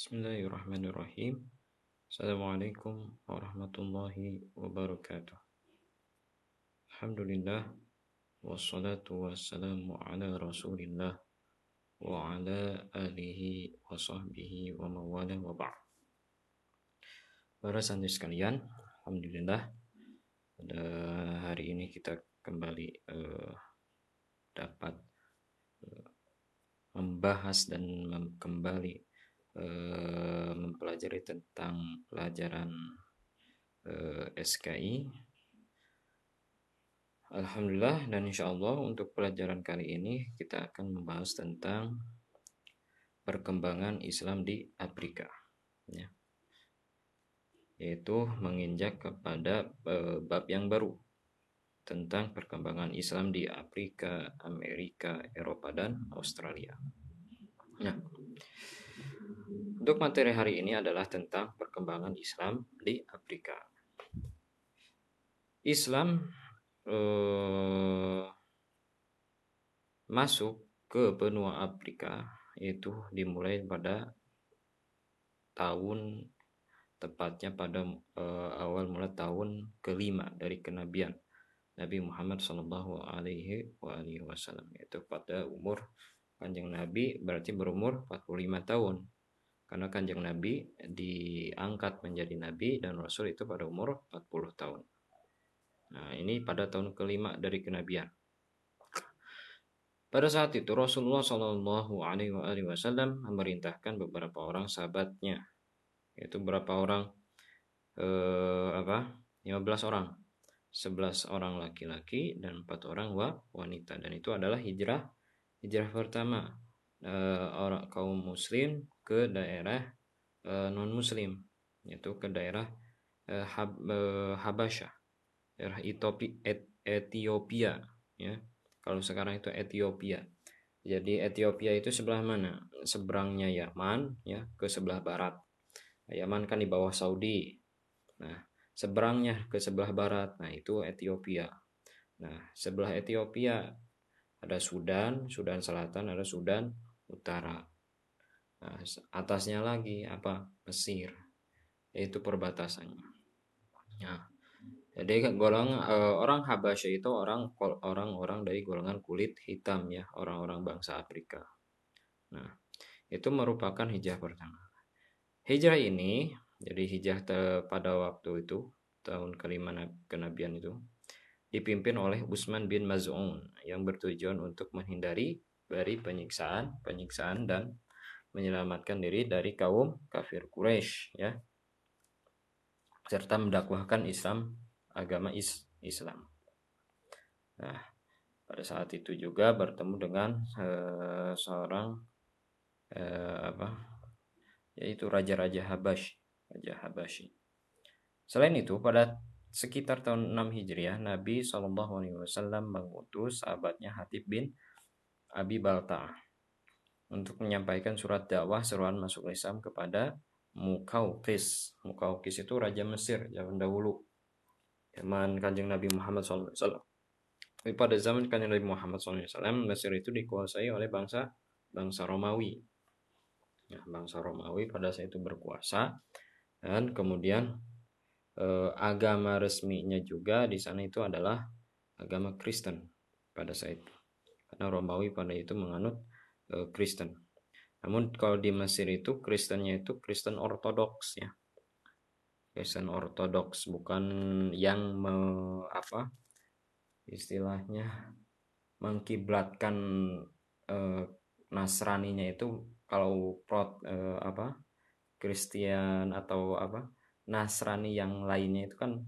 Bismillahirrahmanirrahim. Assalamualaikum warahmatullahi wabarakatuh. Alhamdulillah wassalatu wassalamu ala Rasulillah wa ala alihi wa sahbihi wa mawala wa ba'd. Para santri sekalian, alhamdulillah pada hari ini kita kembali uh, dapat uh, membahas dan kembali Eh, mempelajari tentang pelajaran eh, SKI. Alhamdulillah dan insya Allah untuk pelajaran kali ini kita akan membahas tentang perkembangan Islam di Afrika, ya. yaitu menginjak kepada uh, bab yang baru tentang perkembangan Islam di Afrika, Amerika, Eropa dan Australia. Nah, untuk materi hari ini adalah tentang perkembangan Islam di Afrika. Islam eh, masuk ke benua Afrika itu dimulai pada tahun tepatnya pada eh, awal mula tahun kelima dari kenabian Nabi Muhammad Shallallahu Alaihi Wasallam yaitu pada umur kanjeng Nabi berarti berumur 45 tahun karena kanjeng Nabi diangkat menjadi Nabi dan Rasul itu pada umur 40 tahun. Nah ini pada tahun kelima dari kenabian. Pada saat itu Rasulullah Shallallahu Alaihi Wasallam memerintahkan beberapa orang sahabatnya, yaitu berapa orang, eh, apa, 15 orang, 11 orang laki-laki dan empat orang wanita. Dan itu adalah hijrah hijrah pertama eh, orang kaum muslim ke daerah eh, non muslim yaitu ke daerah eh, Hab, eh, Habasyah. Daerah Etiopi, Et, Ethiopia ya. Kalau sekarang itu Ethiopia jadi Ethiopia itu sebelah mana? Seberangnya Yaman ya ke sebelah barat. Yaman kan di bawah Saudi. Nah seberangnya ke sebelah barat. Nah itu Ethiopia nah sebelah Ethiopia ada Sudan, Sudan Selatan, ada Sudan Utara. Nah, atasnya lagi apa? Mesir. Itu perbatasannya. Nah, jadi golongan uh, orang Habasya itu orang orang-orang dari golongan kulit hitam ya, orang-orang bangsa Afrika. Nah, itu merupakan hijrah pertama. Hijrah ini, jadi hijrah pada waktu itu tahun kelima kenabian itu dipimpin oleh Usman bin Maz'un yang bertujuan untuk menghindari dari penyiksaan, penyiksaan dan menyelamatkan diri dari kaum kafir Quraisy ya. Serta mendakwahkan Islam agama is Islam. Nah, pada saat itu juga bertemu dengan uh, seorang uh, apa? yaitu raja-raja Habash, raja Habasyi. Selain itu, pada Sekitar tahun 6 Hijriah, Nabi Shallallahu Alaihi Wasallam mengutus sahabatnya Hatib bin Abi Balta untuk menyampaikan surat dakwah seruan masuk Islam kepada Mukaukis. Mukaukis itu raja Mesir zaman dahulu, zaman kanjeng Nabi Muhammad SAW. Tapi pada zaman kanjeng Nabi Muhammad SAW, Mesir itu dikuasai oleh bangsa bangsa Romawi. Ya, bangsa Romawi pada saat itu berkuasa dan kemudian eh, agama resminya juga di sana itu adalah agama Kristen pada saat itu. Karena Romawi pada itu menganut eh, Kristen. Namun kalau di Mesir itu Kristennya itu Kristen Ortodoks ya. Kristen Ortodoks bukan yang me, apa istilahnya mengkiblatkan eh, Nasraninya itu kalau prot eh, apa Kristen atau apa Nasrani yang lainnya itu kan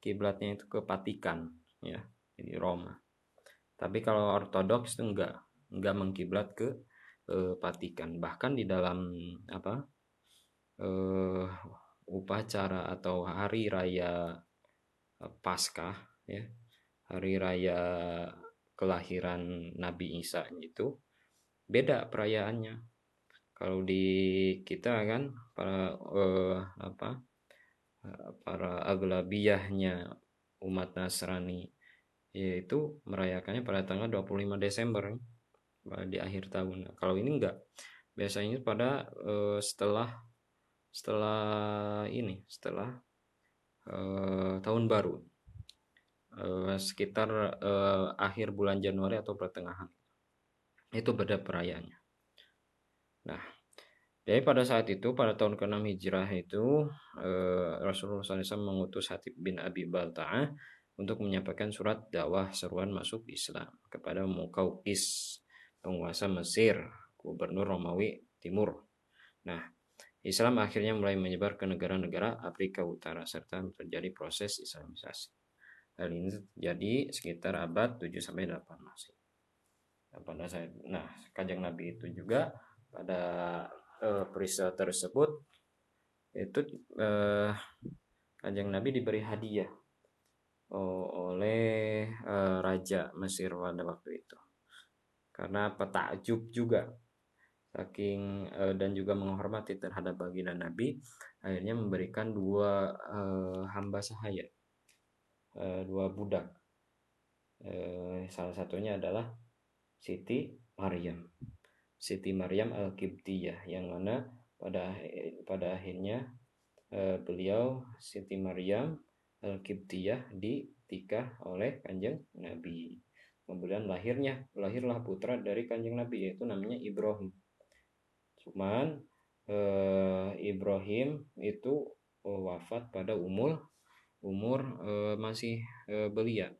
kiblatnya itu ke Vatikan ya di Roma tapi kalau Ortodoks itu enggak enggak mengkiblat ke eh, Vatikan. Bahkan di dalam apa eh, upacara atau hari raya eh, Paskah ya hari raya kelahiran Nabi Isa itu beda perayaannya. Kalau di kita kan para eh, apa para aglabiyahnya umat Nasrani yaitu merayakannya pada tanggal 25 Desember di akhir tahun. Kalau ini enggak. Biasanya pada uh, setelah setelah ini setelah uh, tahun baru uh, sekitar uh, akhir bulan Januari atau pertengahan itu beda perayaannya nah jadi pada saat itu pada tahun ke-6 Hijrah itu Rasulullah SAW mengutus Hatib bin Abi Balta'ah untuk menyampaikan surat dakwah seruan masuk Islam kepada Mukaukis penguasa Mesir, gubernur Romawi Timur. Nah, Islam akhirnya mulai menyebar ke negara-negara Afrika Utara serta terjadi proses Islamisasi. Hal ini terjadi sekitar abad 7 sampai 8 Masehi. Nah, pada saat nah, Kanjeng Nabi itu juga pada eh, peristiwa tersebut itu eh, Kanjeng Nabi diberi hadiah oleh eh, raja Mesir pada waktu itu. Karena petakjub juga. Saking uh, dan juga menghormati terhadap baginda Nabi akhirnya memberikan dua uh, hamba sahaya. Dua budak. Salah satunya adalah Siti Maryam. Siti Maryam al Qibtiyah yang mana pada pada akhirnya beliau Siti Maryam al Qibtiyah ditikah oleh kanjeng Nabi. Kemudian lahirnya lahirlah putra dari kanjeng Nabi yaitu namanya Ibrahim. Cuman eh, Ibrahim itu eh, wafat pada umur umur eh, masih eh, belia,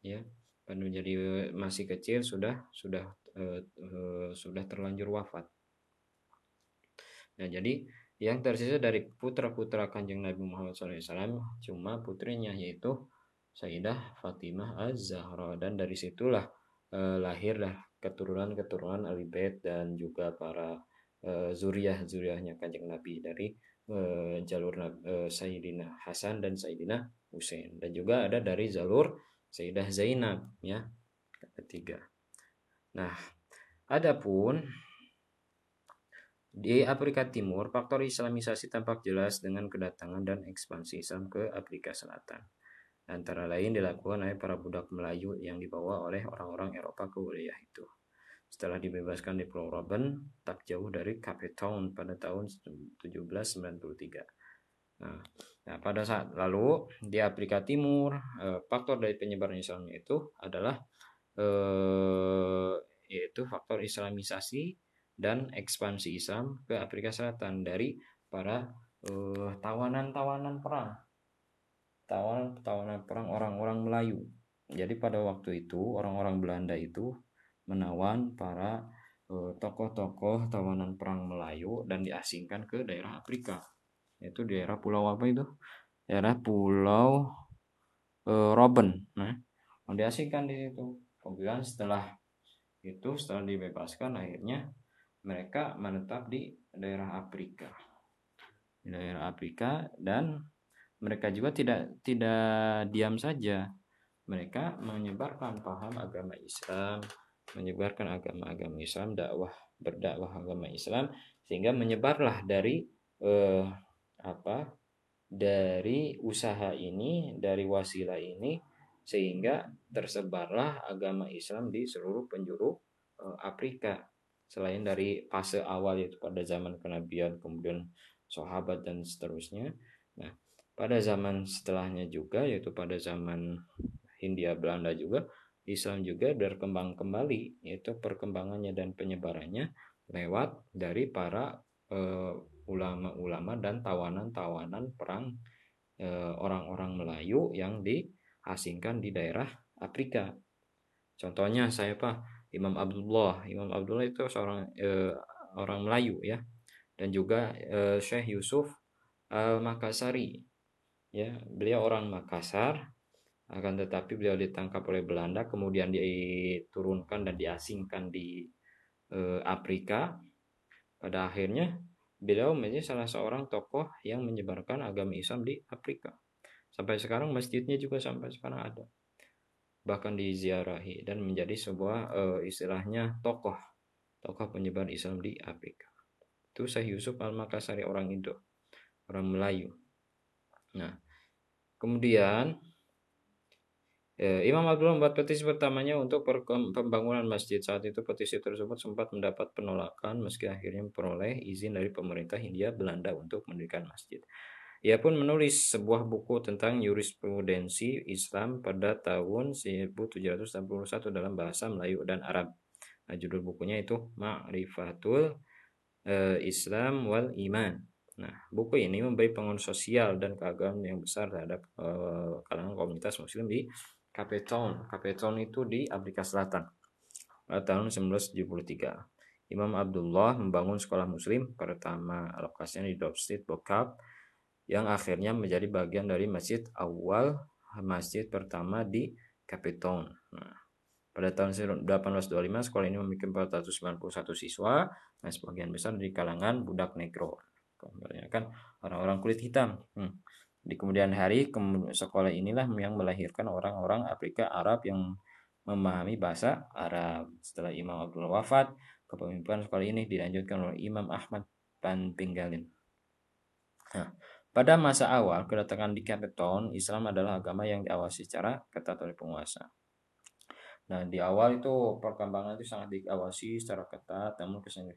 ya, kan menjadi masih kecil sudah sudah eh, eh, sudah terlanjur wafat. Nah jadi yang tersisa dari putra-putra kanjeng Nabi Muhammad SAW cuma putrinya yaitu Sayyidah Fatimah Az-Zahra dan dari situlah eh, lahirlah keturunan-keturunan Ali Bait dan juga para zuriyah zuriyahnya kanjeng Nabi dari uh, jalur uh, Sayyidina Hasan dan Sayyidina Husain dan juga ada dari jalur Sayyidah Zainab ya ketiga. Nah, adapun di Afrika Timur, faktor Islamisasi tampak jelas dengan kedatangan dan ekspansi Islam ke Afrika Selatan. Antara lain dilakukan oleh para budak Melayu yang dibawa oleh orang-orang Eropa ke wilayah itu setelah dibebaskan di Pulau Robben tak jauh dari Cape Town pada tahun 1793. Nah, nah pada saat lalu di Afrika Timur eh, faktor dari penyebaran Islamnya itu adalah eh, yaitu faktor Islamisasi dan ekspansi Islam ke Afrika Selatan dari para eh, tawanan-tawanan perang, tawanan-tawanan perang orang-orang Melayu. Jadi pada waktu itu orang-orang Belanda itu menawan para eh, tokoh-tokoh tawanan perang Melayu dan diasingkan ke daerah Afrika. Yaitu daerah pulau apa itu? Daerah pulau e, Robben nah. Diasingkan di situ. Kemudian setelah itu setelah dibebaskan akhirnya mereka menetap di daerah Afrika di daerah Afrika dan mereka juga tidak tidak diam saja mereka menyebarkan paham agama Islam menyebarkan agama-agama Islam, dakwah berdakwah agama Islam sehingga menyebarlah dari eh, apa? dari usaha ini, dari wasilah ini sehingga tersebarlah agama Islam di seluruh penjuru eh, Afrika. Selain dari fase awal yaitu pada zaman kenabian, kemudian sahabat dan seterusnya. Nah, pada zaman setelahnya juga yaitu pada zaman Hindia Belanda juga Islam juga berkembang kembali yaitu perkembangannya dan penyebarannya lewat dari para eh, ulama-ulama uh, dan tawanan-tawanan perang uh, orang-orang Melayu yang diasingkan di daerah Afrika. Contohnya saya Pak Imam Abdullah. Imam Abdullah itu seorang uh, orang Melayu ya. Dan juga uh, Syekh Yusuf Al-Makassari. Ya, beliau orang Makassar akan tetapi beliau ditangkap oleh Belanda kemudian diturunkan dan diasingkan di eh, Afrika pada akhirnya beliau menjadi salah seorang tokoh yang menyebarkan agama Islam di Afrika sampai sekarang masjidnya juga sampai sekarang ada bahkan diziarahi dan menjadi sebuah eh, istilahnya tokoh tokoh penyebar Islam di Afrika itu Syekh Yusuf Al-Makassari orang Indo orang Melayu nah kemudian Eh, Imam Abdullah membuat petisi pertamanya untuk pembangunan masjid. Saat itu petisi tersebut sempat mendapat penolakan meski akhirnya memperoleh izin dari pemerintah Hindia Belanda untuk mendirikan masjid. Ia pun menulis sebuah buku tentang jurisprudensi Islam pada tahun 1761 dalam bahasa Melayu dan Arab. Nah, judul bukunya itu Ma'rifatul uh, Islam wal Iman. Nah, buku ini memberi pengaruh sosial dan keagamaan yang besar terhadap uh, kalangan komunitas muslim di Cape Town. Cape Town itu di Afrika Selatan pada tahun 1973. Imam Abdullah membangun sekolah muslim pertama lokasinya di Street Bokap yang akhirnya menjadi bagian dari masjid awal masjid pertama di Cape Town. Nah, pada tahun 1825 sekolah ini memiliki 491 siswa, nah sebagian besar di kalangan budak negro. Kebanyakan orang-orang kulit hitam. Hmm. Di kemudian hari, sekolah inilah yang melahirkan orang-orang Afrika Arab yang memahami bahasa Arab. Setelah Imam Abdullah wafat, kepemimpinan sekolah ini dilanjutkan oleh Imam Ahmad Pan Pinggalin. Nah, pada masa awal kedatangan di Cape Islam adalah agama yang diawasi secara ketat oleh penguasa. Nah, di awal itu perkembangan itu sangat diawasi secara ketat, namun ke sini,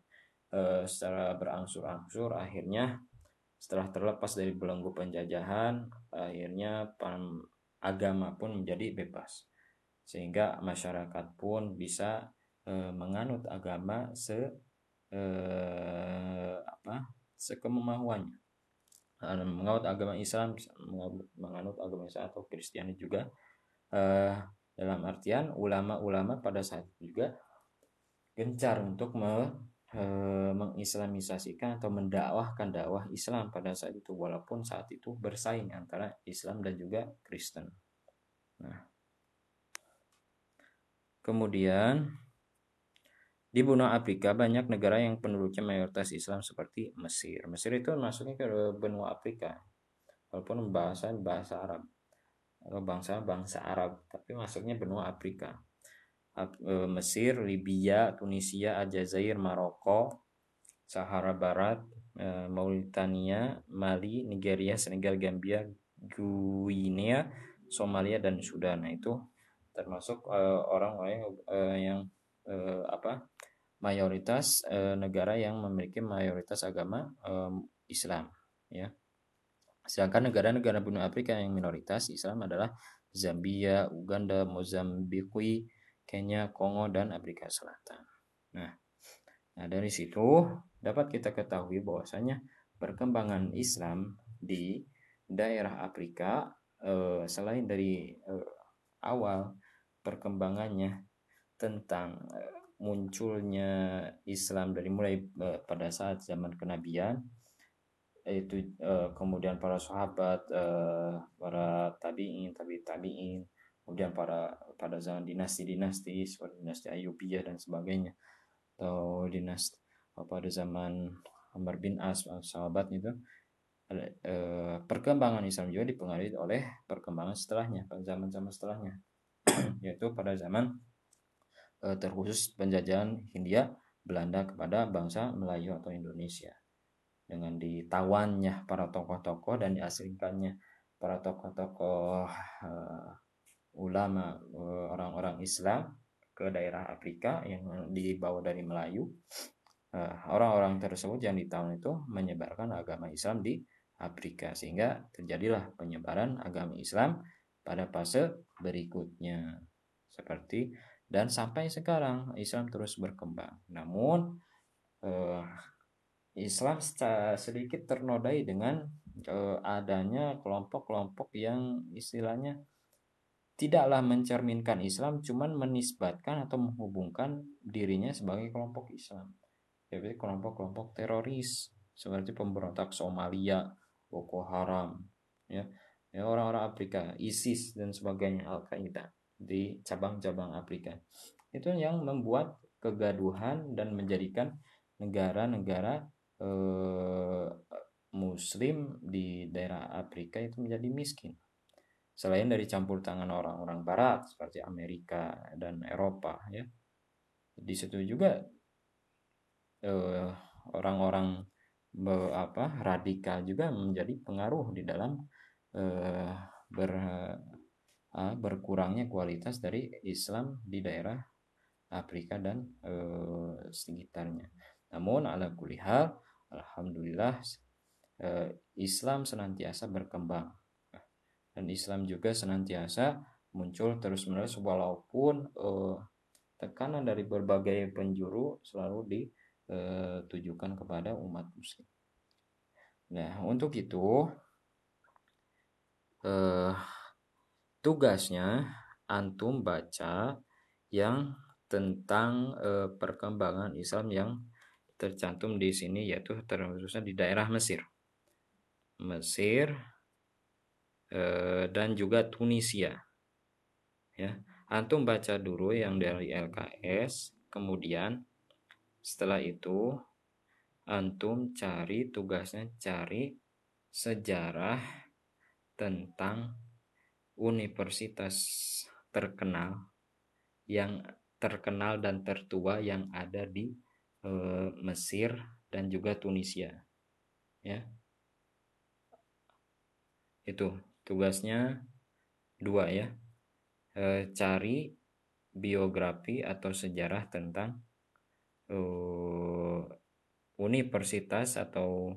eh, secara berangsur-angsur akhirnya setelah terlepas dari belenggu penjajahan, akhirnya agama pun menjadi bebas. Sehingga masyarakat pun bisa e, menganut agama se e, apa? sekemampuannya. Menganut agama Islam, menganut agama Islam atau Kristiani juga e, dalam artian ulama-ulama pada saat itu juga gencar untuk me, Eh, mengislamisasikan atau mendakwahkan dakwah Islam pada saat itu walaupun saat itu bersaing antara Islam dan juga Kristen. Nah, kemudian di benua Afrika banyak negara yang penduduknya mayoritas Islam seperti Mesir. Mesir itu masuknya ke benua Afrika, walaupun bahasa bahasa Arab bangsa bangsa Arab, tapi masuknya benua Afrika. E, Mesir, Libya, Tunisia, Aljazair, Maroko, Sahara Barat, e, Mauritania, Mali, Nigeria, Senegal, Gambia, Guinea, Somalia dan Sudan. Nah, itu termasuk e, orang-orang yang apa? Mayoritas uh, negara yang memiliki mayoritas agama um, Islam, ya. Sedangkan negara-negara benua Afrika yang minoritas Islam adalah Zambia, Uganda, Mozambik, Kenya, Kongo, dan Afrika Selatan. Nah, nah dari situ dapat kita ketahui bahwasanya perkembangan Islam di daerah Afrika eh, selain dari eh, awal perkembangannya tentang munculnya Islam dari mulai eh, pada saat zaman kenabian itu eh, kemudian para sahabat eh, para tabiin tabi tabiin kemudian pada pada zaman dinasti-dinasti seperti dinasti Ayubiyah dan sebagainya atau dinasti pada zaman Umar bin As sahabat itu perkembangan Islam juga dipengaruhi oleh perkembangan setelahnya pada zaman-zaman setelahnya yaitu pada zaman terkhusus penjajahan Hindia Belanda kepada bangsa Melayu atau Indonesia dengan ditawannya para tokoh-tokoh dan diasingkannya para tokoh-tokoh eh, ulama eh, orang-orang Islam ke daerah Afrika yang dibawa dari Melayu. Eh, orang-orang tersebut yang di tahun itu menyebarkan agama Islam di Afrika sehingga terjadilah penyebaran agama Islam pada fase berikutnya seperti dan sampai sekarang Islam terus berkembang. Namun eh, Islam sedikit ternodai dengan adanya kelompok-kelompok yang istilahnya tidaklah mencerminkan Islam cuman menisbatkan atau menghubungkan dirinya sebagai kelompok Islam. Yaitu kelompok-kelompok teroris seperti pemberontak Somalia, Boko Haram, ya, ya orang-orang Afrika, ISIS dan sebagainya Al-Qaeda di cabang-cabang Afrika. Itu yang membuat kegaduhan dan menjadikan negara-negara eh, Muslim di daerah Afrika itu menjadi miskin. Selain dari campur tangan orang-orang barat seperti Amerika dan Eropa ya. Di situ juga eh, orang-orang eh, apa radikal juga menjadi pengaruh di dalam eh, ber uh, berkurangnya kualitas dari Islam di daerah Afrika dan uh, sekitarnya. Namun ala kulihal, alhamdulillah uh, Islam senantiasa berkembang dan Islam juga senantiasa muncul terus-menerus walaupun tekanan dari berbagai penjuru selalu ditujukan kepada umat muslim. Nah, untuk itu eh, tugasnya antum baca yang tentang eh, perkembangan Islam yang tercantum di sini yaitu terkhususnya di daerah Mesir. Mesir eh, dan juga Tunisia. Ya, antum baca dulu yang dari LKS, kemudian setelah itu antum cari tugasnya cari sejarah tentang universitas terkenal yang terkenal dan tertua yang ada di e, Mesir dan juga Tunisia ya. Itu tugasnya dua ya. E, cari biografi atau sejarah tentang e, universitas atau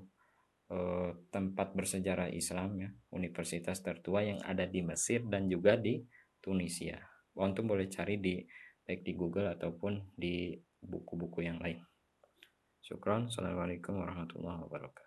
eh, tempat bersejarah Islam ya, universitas tertua yang ada di Mesir dan juga di Tunisia. Untuk boleh cari di baik di Google ataupun di buku-buku yang lain. Syukron. Assalamualaikum warahmatullahi wabarakatuh.